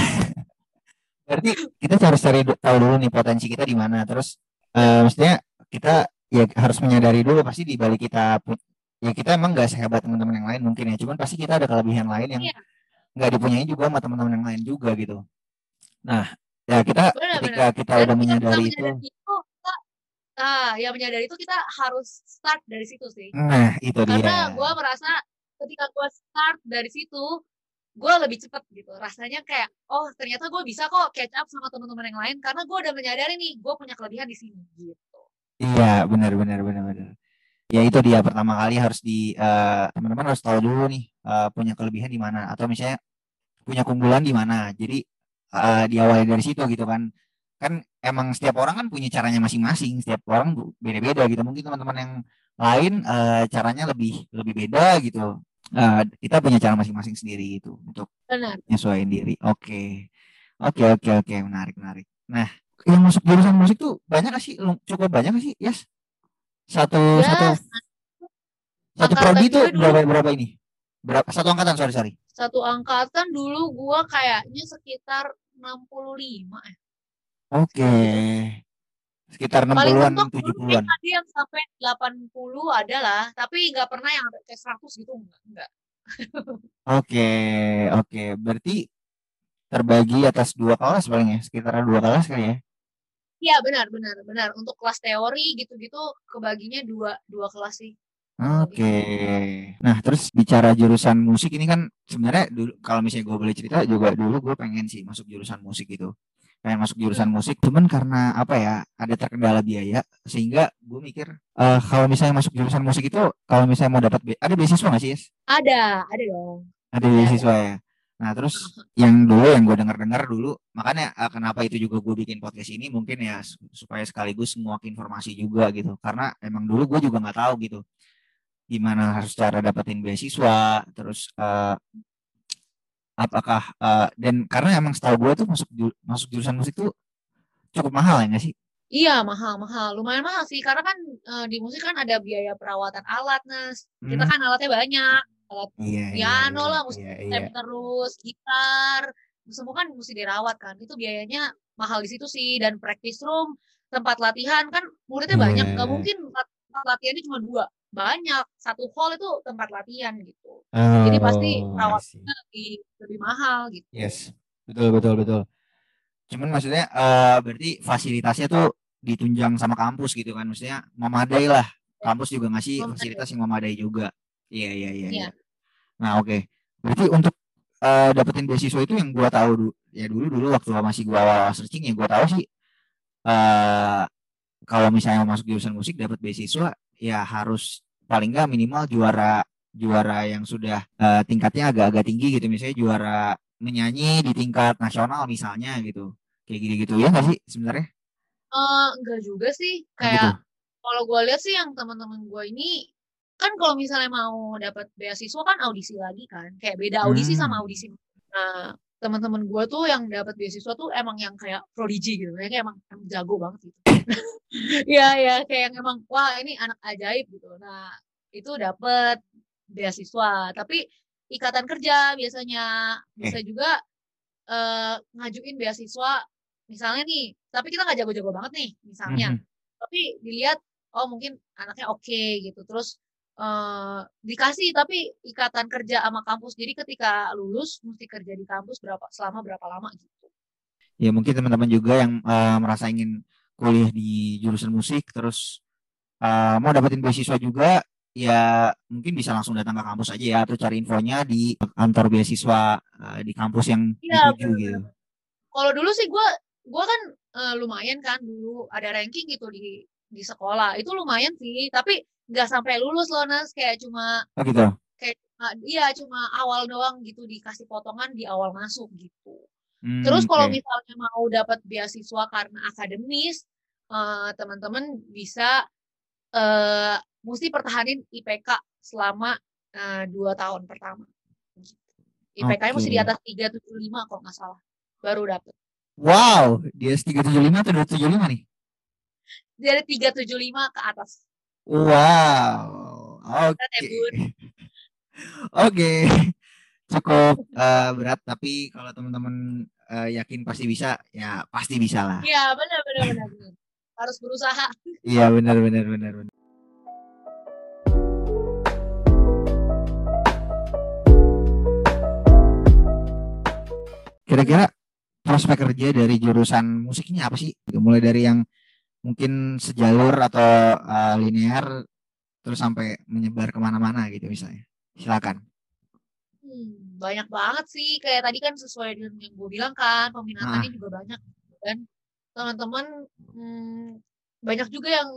berarti kita harus cari tahu dulu nih potensi kita di mana. Terus eh maksudnya kita ya harus menyadari dulu pasti di balik kita ya kita emang nggak sehebat teman-teman yang lain mungkin ya. Cuman pasti kita ada kelebihan lain yang Iya. nggak dipunyai juga sama teman-teman yang lain juga gitu. Nah ya kita Benar, ketika kita Dan udah kita menyadari itu menyadari itu kita ah ya menyadari itu kita harus start dari situ sih. Nah itu dia. Karena gue merasa ketika gue start dari situ gue lebih cepet gitu. Rasanya kayak oh ternyata gue bisa kok catch up sama teman-teman yang lain karena gue udah menyadari nih gue punya kelebihan di sini gitu. Iya benar benar benar benar. Ya itu dia. Pertama kali harus di eh, teman-teman harus tahu dulu nih eh, punya kelebihan di mana. Atau misalnya punya keunggulan di mana. Jadi eh, diawali dari situ gitu kan kan emang setiap orang kan punya caranya masing-masing setiap orang beda-beda gitu. Mungkin teman-teman yang lain eh, caranya lebih lebih beda gitu. Eh, kita punya cara masing-masing sendiri itu untuk benar. nyesuaiin diri. Oke. Oke oke oke. Menarik menarik. Nah yang masuk jurusan musik tuh banyak gak sih? Cukup banyak gak sih yes satu Ya, satu satu angkatan prodi itu berapa berapa ini? Berapa satu angkatan sorry sorry. Satu angkatan dulu gue kayaknya sekitar 65 ya oke. Sekitar paling 60-an mentok dulu 70-an kayaknya ada yang sampai 80 ada lah tapi nggak pernah yang sampai kayak 100 gitu enggak, enggak. oke oke. Berarti terbagi atas dua kelas paling ya? Sekitar dua kelas kali ya? Iya benar benar benar. Untuk kelas teori gitu-gitu kebaginya dua dua kelas sih. Oke. Nah, terus bicara jurusan musik ini kan sebenarnya dulu kalau misalnya gue boleh cerita juga dulu gue pengen sih masuk jurusan musik itu. Pengen masuk jurusan musik, cuman karena apa ya, ada terkendala biaya sehingga gue mikir eh kalau misalnya masuk jurusan musik itu kalau misalnya mau dapat be- ada beasiswa nggak sih, Yes? Ada, ada dong. Ada beasiswa ya. Nah, terus yang dulu yang gue dengar-dengar dulu, makanya eh, kenapa itu juga gue bikin podcast ini mungkin ya su- supaya sekaligus nguak informasi juga gitu. Karena emang dulu gue juga nggak tahu gitu gimana harus cara dapetin beasiswa, terus eh, apakah eh, dan karena emang setahu gue tuh masuk masuk jurusan musik tuh cukup mahal ya nggak sih? Iya, mahal, mahal. Lumayan mahal sih, karena kan eh, di musik kan ada biaya perawatan alat, Nas. Kita Hmm. kan alatnya banyak. Alat Iya, iya, piano iya, lah, iya, tem iya. terus, gitar. Semua kan mesti dirawat kan. Itu biayanya mahal di situ sih. Dan practice room, tempat latihan kan muridnya banyak. Gak Iya. mungkin tempat latihannya cuma dua. Banyak. Satu hall itu tempat latihan gitu. Oh, Jadi pasti see. lebih, lebih mahal gitu. Yes, betul betul betul. Cuman maksudnya eh berarti fasilitasnya tuh ditunjang sama kampus gitu kan, maksudnya memadai lah. Kampus juga ngasih Memadai. fasilitas yang memadai juga. Iya iya iya. Iya. iya. Nah oke, berarti untuk eh, dapetin beasiswa itu yang gua tahu dulu, ya dulu dulu waktu masih gua awal searching ya gua tahu sih eh kalau misalnya mau masuk jurusan musik dapat beasiswa ya harus paling nggak minimal juara juara yang sudah eh, tingkatnya agak-agak tinggi gitu misalnya juara menyanyi di tingkat nasional misalnya gitu kayak gitu-gitu ya nggak sih sebenarnya Eh, enggak juga sih. Oh, gitu Kayak kalau gue lihat sih yang teman-teman gue ini kan kalau misalnya mau dapat beasiswa kan audisi lagi kan. Kayak beda audisi sama Hmm. audisi. Nah, teman-teman gue tuh yang dapat beasiswa tuh emang yang kayak prodigy gitu. Kayak emang, emang jago banget gitu. Iya, ya, kayak yang emang wah ini anak ajaib gitu. Nah, itu dapat beasiswa. Tapi ikatan kerja biasanya bisa juga eh, ngajuin beasiswa misalnya nih, tapi kita nggak jago-jago banget nih, misalnya. Mhm. Tapi dilihat, oh mungkin anaknya oke gitu. Terus eh, dikasih tapi ikatan kerja sama kampus. Jadi ketika lulus mesti kerja di kampus berapa selama berapa lama gitu. ya mungkin teman-teman juga yang eh, merasa ingin kuliah di jurusan musik terus eh, mau dapetin beasiswa juga ya mungkin bisa langsung datang ke kampus aja ya atau cari infonya di kantor beasiswa eh, di kampus yang Iya, dituju gitu Kalau dulu sih gue gue kan eh, lumayan kan dulu ada ranking gitu di di sekolah. Itu lumayan sih, tapi nggak sampai lulus loh Nas, kayak cuma oh gitu kayak iya cuma awal doang gitu dikasih potongan di awal masuk gitu. Hmm, Terus kalau oke. misalnya mau dapat beasiswa karena akademis, eh, teman-teman bisa eh mesti pertahanin IPK selama eh, dua tahun pertama. Gitu. IPK-nya mesti di Oke. atas 375 kalau nggak salah, baru dapat. wow dia 375 atau 275 nih Dari 375 ke atas. wow oke Berat ya, Bun? Cukup eh, berat tapi kalau teman-teman eh, yakin pasti bisa, ya pasti bisa lah. Iya, benar benar benar. Harus berusaha. Iya benar benar benar benar. Kira-kira prospek kerja dari jurusan musik ini apa sih? Mulai dari yang mungkin sejalur atau eh, linear terus sampai menyebar ke mana-mana gitu misalnya. Silakan. Hmm, banyak banget sih. Kayak tadi kan sesuai dengan yang gue bilang kan, peminatannya juga banyak. Dan teman-teman hmm, banyak juga yang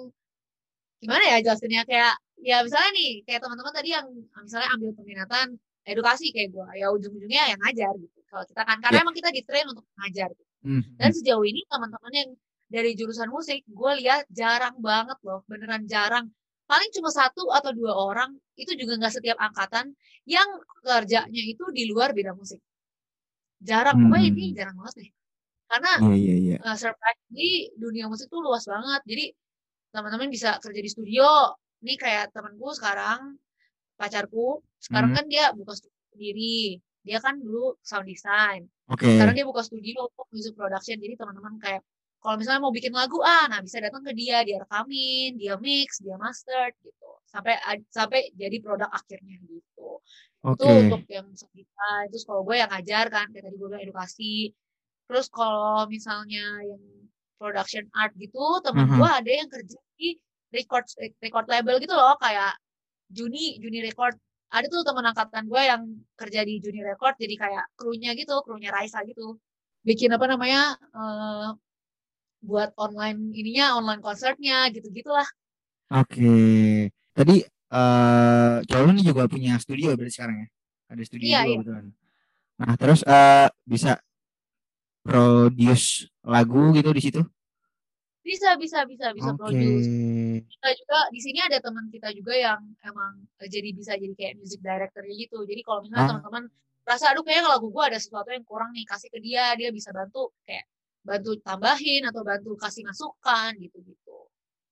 gimana ya jelasinnya kayak ya misalnya nih kayak teman-teman tadi yang misalnya ambil peminatan edukasi kayak gue ya ujung-ujungnya yang ngajar gitu kalau kita kan karena Ya. emang kita di train untuk ngajar gitu. Hmm, dan sejauh ini teman-teman yang dari jurusan musik gue lihat jarang banget loh beneran jarang paling cuma satu atau dua orang itu juga nggak setiap angkatan yang kerjanya itu di luar bidang musik jarang gue ini Hmm. jarang banget deh karena Iya iya iya. uh, surprisingly dunia musik tuh luas banget. Jadi teman-teman bisa kerja di studio. Nih kayak temanku sekarang, pacarku, sekarang Hmm. kan dia buka studio sendiri. Dia kan dulu sound design. Oke. Sekarang dia buka studio untuk music production. Jadi teman-teman kayak kalau misalnya mau bikin lagu, ah, nah bisa datang ke dia, dia rekamin, dia mix, dia master gitu. Sampai sampai jadi produk akhirnya gitu. Itu Oke. untuk yang design. Terus kalau gue yang ngajar kan, kayak tadi gue bilang edukasi. Terus kalau misalnya yang production art gitu, temen Mhm. gue ada yang kerja di record record label gitu loh, kayak Juni Juni Record ada tuh teman angkatan gue yang kerja di Juni Record jadi kayak krunya gitu krunya Raisa gitu bikin apa namanya uh, buat online ininya online konsernya gitu gitulah oke. Tadi uh, cowok ini juga punya studio berarti sekarang ya? Ada studio iya, juga iya. betul nah terus uh, bisa produce lagu gitu di situ? Bisa bisa bisa bisa okay. produce. Kita juga di sini ada teman kita juga yang emang eh, jadi bisa jadi kayak music director gitu. Jadi kalau misalnya ah. teman-teman rasa aduh kayaknya lagu gue ada sesuatu yang kurang nih kasih ke dia dia bisa bantu. Kayak bantu tambahin atau bantu kasih masukan gitu gitu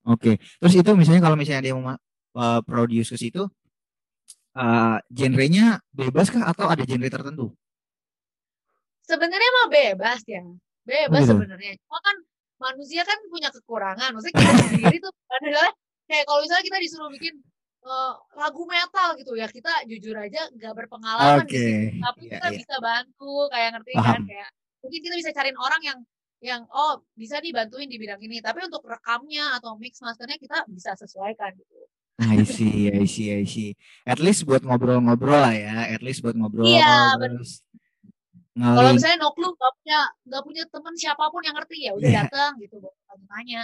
oke okay. terus itu misalnya kalau misalnya dia mau uh, produce ke situ uh, genrenya bebas kah atau ada genre tertentu sebenarnya mah bebas ya bebas oh, gitu. sebenarnya cuma kan manusia kan punya kekurangan maksudnya kita sendiri tuh adalah kayak kalau misalnya kita disuruh bikin uh, lagu metal gitu ya kita jujur aja nggak berpengalaman okay. gitu tapi yeah, kita yeah. bisa bantu kayak ngerti kan? Paham. kan kayak mungkin kita bisa cariin orang yang yang oh bisa nih bantuin di bidang ini tapi untuk rekamnya atau mix masternya kita bisa sesuaikan gitu I see, I see, I see. At least buat ngobrol-ngobrol lah ya. At least buat ngobrol. Iya, terus kalau misalnya no clue nggak punya nggak punya teman siapa pun yang ngerti ya udah yeah. datang gitu buat tanya.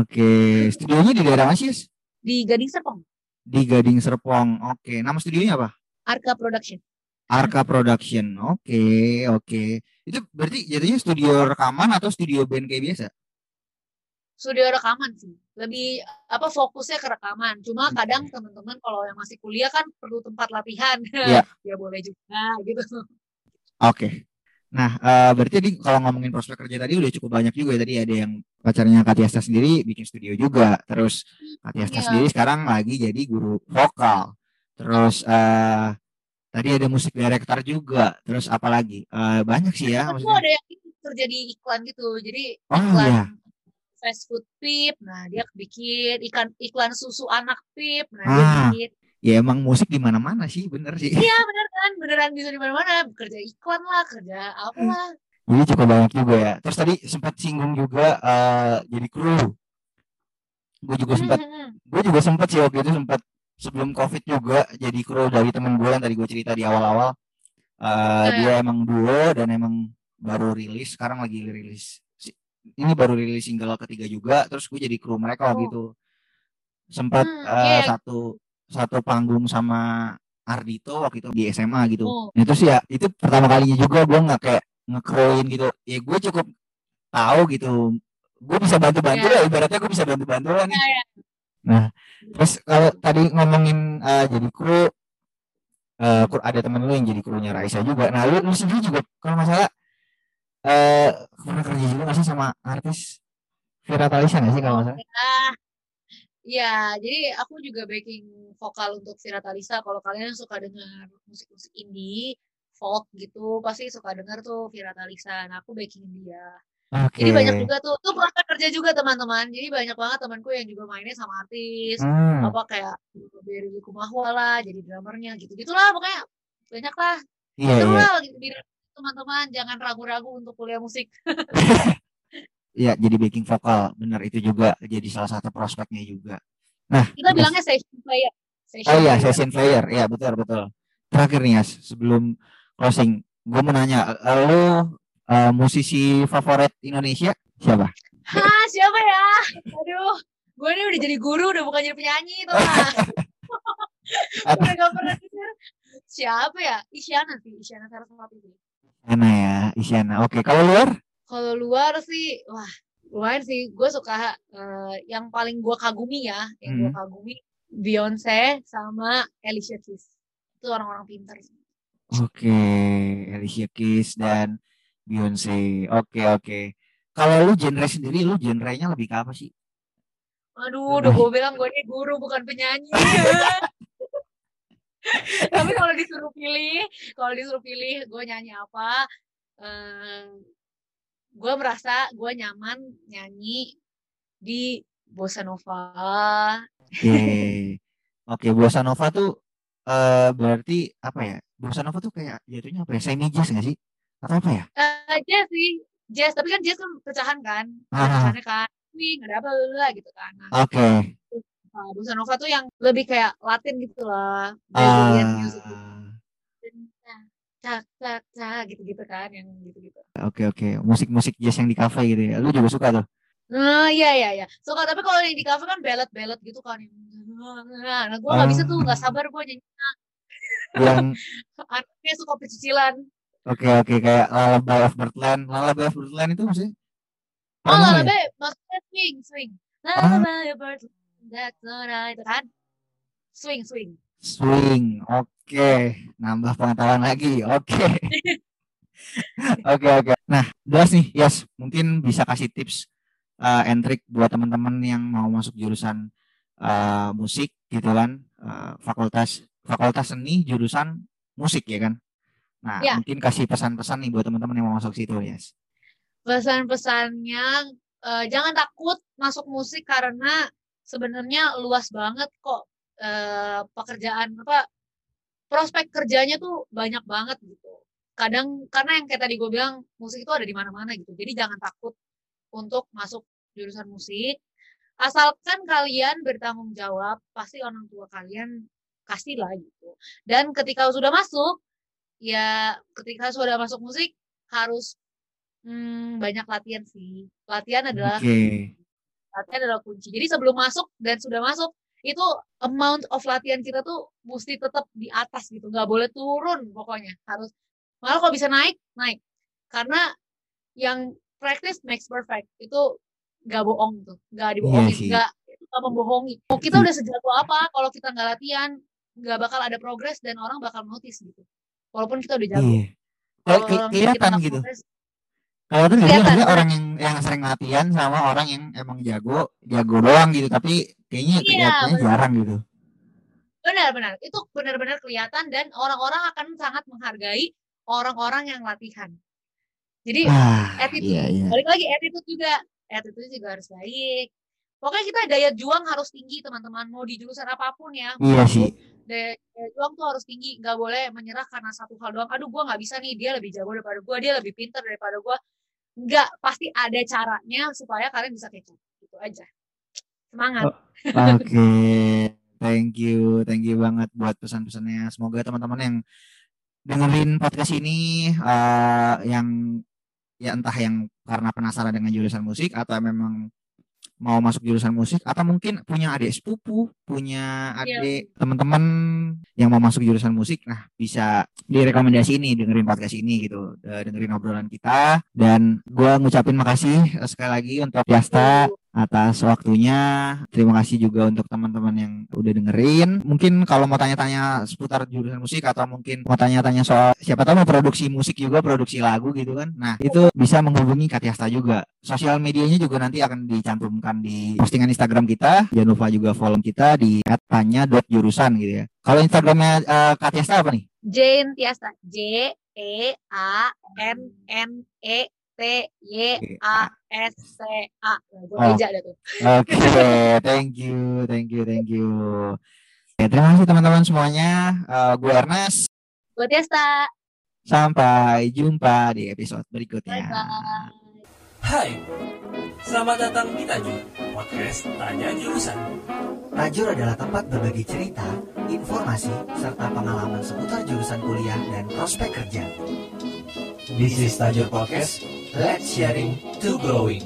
Oke, okay. studionya di daerah mana sih? Di Gading Serpong. Di Gading Serpong. Oke, okay. nama studionya apa? Arka Production. Arka Production. Oke, okay, oke. Okay. Itu berarti jadinya studio rekaman atau studio band kayak biasa? Studio rekaman sih. Lebih apa fokusnya ke rekaman. Cuma kadang teman-teman kalau yang masih kuliah kan perlu tempat latihan. Yeah. ya boleh juga gitu. Oke. Nah, uh, berarti tadi kalau ngomongin prospek kerja tadi udah cukup banyak juga ya. Tadi ada yang pacarnya Katiasta sendiri bikin studio juga. Terus Katiasta yeah. sendiri sekarang lagi jadi guru vokal. Terus uh, tadi ada musik director juga. Terus apa lagi? Uh, banyak sih ya. Maksudnya. ada yang kerja di iklan gitu. Jadi oh, iklan yeah. fast food pip. Nah, dia bikin ikan iklan susu anak pip. Nah, ah. dia bikin ya emang musik di mana-mana sih bener sih iya bener kan beneran bisa di mana-mana kerja iklan lah kerja apa lah jadi cukup banyak juga ya terus tadi sempat singgung juga uh, jadi kru gue juga sempat hmm, hmm, hmm. gue juga sempat sih waktu itu sempat sebelum covid juga jadi kru dari temen gue yang tadi gue cerita di awal-awal uh, dia emang duo dan emang baru rilis sekarang lagi rilis ini baru rilis single ketiga juga terus gue jadi kru mereka waktu oh. itu sempat hmm, uh, yeah. satu satu panggung sama Ardito waktu itu di SMA gitu. Oh. Nah, itu sih ya itu pertama kalinya juga gue nggak kayak ngekroin gitu. Ya gue cukup tahu gitu. Gue bisa bantu-bantu yeah. lah ibaratnya gue bisa bantu-bantu lah nih. Yeah, yeah. Nah, terus kalau tadi ngomongin uh, jadi kru uh, ada temen lu yang jadi krunya Raisa juga. Nah, lu, lu sendiri juga kalau masalah eh uh, pernah kerja juga nggak sih sama artis Vira Talisa nggak sih kalau masalah? Iya, jadi aku juga backing vokal untuk Vira Talisa. Kalau kalian suka dengar musik-musik indie, folk gitu, pasti suka dengar tuh Vira Talisa. Nah, aku backing dia. Okay. Jadi banyak juga tuh, tuh pernah kerja juga teman-teman. Jadi banyak banget temanku yang juga mainnya sama artis, hmm. apa kayak Berry Likumahwa lah, jadi drummernya gitu. Gitulah pokoknya banyak lah. Yeah, Seru yeah. lah gitu, teman-teman. Jangan ragu-ragu untuk kuliah musik. ya jadi backing vokal benar itu juga jadi salah satu prospeknya juga nah kita terus, bilangnya session player session oh iya session player ya betul betul terakhir nih ya sebelum closing gue mau nanya lo uh, musisi favorit Indonesia siapa? Hah siapa ya? Aduh gue ini udah jadi guru udah bukan jadi penyanyi tuh udah gak pernah siapa ya? Isyana sih Isyana Saraswati Isyana ya Isyana. Oke kalau luar? Kalau luar sih wah lumayan sih. Gue suka uh, yang paling gue kagumi ya yang hmm. gue kagumi Beyonce sama Alicia Keys. Itu orang-orang pintar sih. Oke okay. Alicia Keys dan Beyonce oke okay, oke okay. kalau lu genre sendiri lu genrenya lebih ke apa sih aduh udah gue bilang gue ini guru bukan penyanyi tapi kalau disuruh pilih kalau disuruh pilih gue nyanyi apa um, gue merasa gue nyaman nyanyi di bossa nova. Oke, okay. oke okay, bossa nova tuh uh, berarti apa ya? Bossa nova tuh kayak jatuhnya apa ya? Semi jazz nggak sih? Apa ya? Uh, jazz sih, jazz. Tapi kan jazz kan pecahan kan, ah. pecahannya kan swing, ada apa lah gitu kan. Nah, oke. Okay. bossa nova tuh yang lebih kayak Latin gitu lah Brazilian Ah, music gitu. cak cak cak gitu-gitu kan yang gitu-gitu Oke oke, musik-musik jazz yang di cafe gitu ya. Lu juga suka tuh? Nah, iya iya iya. Suka tapi kalau yang di cafe kan ballad-ballad gitu kan. Nah, gue nggak bisa tuh, nggak sabar gue nyanyi. Yang Anaknya suka pecicilan. Oke oke kayak Lullaby of Birdland. Lullaby of Birdland itu maksudnya? Oh, namanya? lullaby, maksudnya swing, swing. Ah. Lullaby bird, that's I itu kan. Swing, swing. Swing, oke, nambah pengetahuan lagi, oke, oke oke. Nah, jelas nih, Yas, mungkin bisa kasih tips uh, and trick buat teman-teman yang mau masuk jurusan uh, musik gitu kan, uh, fakultas fakultas seni jurusan musik ya kan. Nah, Ya. mungkin kasih pesan-pesan nih buat teman-teman yang mau masuk situ, Yas. Pesan-pesannya, eh, jangan takut masuk musik karena sebenarnya luas banget kok eh, pekerjaan apa prospek kerjanya tuh banyak banget gitu. Kadang karena yang kayak tadi gue bilang musik itu ada di mana-mana gitu. Jadi jangan takut untuk masuk jurusan musik. Asalkan kalian bertanggung jawab, pasti orang tua kalian kasih lah gitu. Dan ketika sudah masuk, ya ketika sudah masuk musik harus hmm, banyak latihan sih. Latihan adalah Oke, latihan adalah kunci. Jadi sebelum masuk dan sudah masuk itu amount of latihan kita tuh mesti tetap di atas gitu, nggak boleh turun pokoknya. Harus malah kalau bisa naik naik karena yang practice makes perfect itu nggak bohong tuh, nggak dibohongin, Iya sih. nggak itu nggak membohongi. Mau kita udah sejago apa kalau kita nggak latihan nggak bakal ada progres dan orang bakal notice gitu. Walaupun kita udah jago. iya. Kalau kelihatan gitu. Kalau tuh Kelihatan, orang yang yang sering latihan sama orang yang emang jago, jago doang gitu, tapi kayaknya Iya, kelihatannya benar. jarang gitu. Benar-benar, itu benar-benar kelihatan dan orang-orang akan sangat menghargai orang-orang yang latihan. Jadi Ah, attitude, iya iya. balik lagi attitude juga, attitude juga harus baik. Pokoknya kita daya juang harus tinggi teman-teman, mau di jurusan apa pun ya. Iya sih. Daya, daya juang tuh harus tinggi, nggak boleh menyerah karena satu hal doang. Aduh, gua nggak bisa nih, dia lebih jago daripada gua, dia lebih pintar daripada gua. Nggak, pasti ada caranya supaya kalian bisa up. Gitu aja. Semangat. Oh, Oke, thank you, thank you banget buat pesan-pesannya. Semoga teman-teman yang dengerin podcast ini eh, yang ya entah yang karena penasaran dengan jurusan musik atau memang mau masuk jurusan musik atau mungkin punya adik sepupu, punya Iya. adik teman-teman yang mau masuk jurusan musik, nah bisa direkomendasi ini dengerin podcast ini gitu, eh, dengerin obrolan kita. Dan gua ngucapin makasih eh, sekali lagi untuk Yasta atas waktunya. Terima kasih juga untuk teman-teman yang udah dengerin. Mungkin kalau mau tanya-tanya seputar jurusan musik atau mungkin mau tanya-tanya soal siapa tahu mau produksi musik juga, produksi lagu gitu kan. Nah, itu bisa menghubungi Katiasta juga. Sosial medianya juga nanti akan dicantumkan di postingan Instagram kita. Jangan lupa juga follow kita di @tanya.jurusan gitu ya. Kalau Instagramnya eh, Katiasta apa nih? Jane Tiasa. J E A N N E T Y A S T A. Nah, gue Oh. beja dah tuh. Oke, thank you, thank you, thank you. Ya, terima kasih teman-teman semuanya. Eh, gue Ernest. Gue Tiasa. Sampai jumpa di episode berikutnya. Bye bye. Hai, selamat datang di Tajur, podcast Tanya Jurusan. Tajur adalah tempat berbagi cerita, informasi, serta pengalaman seputar jurusan kuliah dan prospek kerja. This is Tajur Podcast, let's sharing to growing.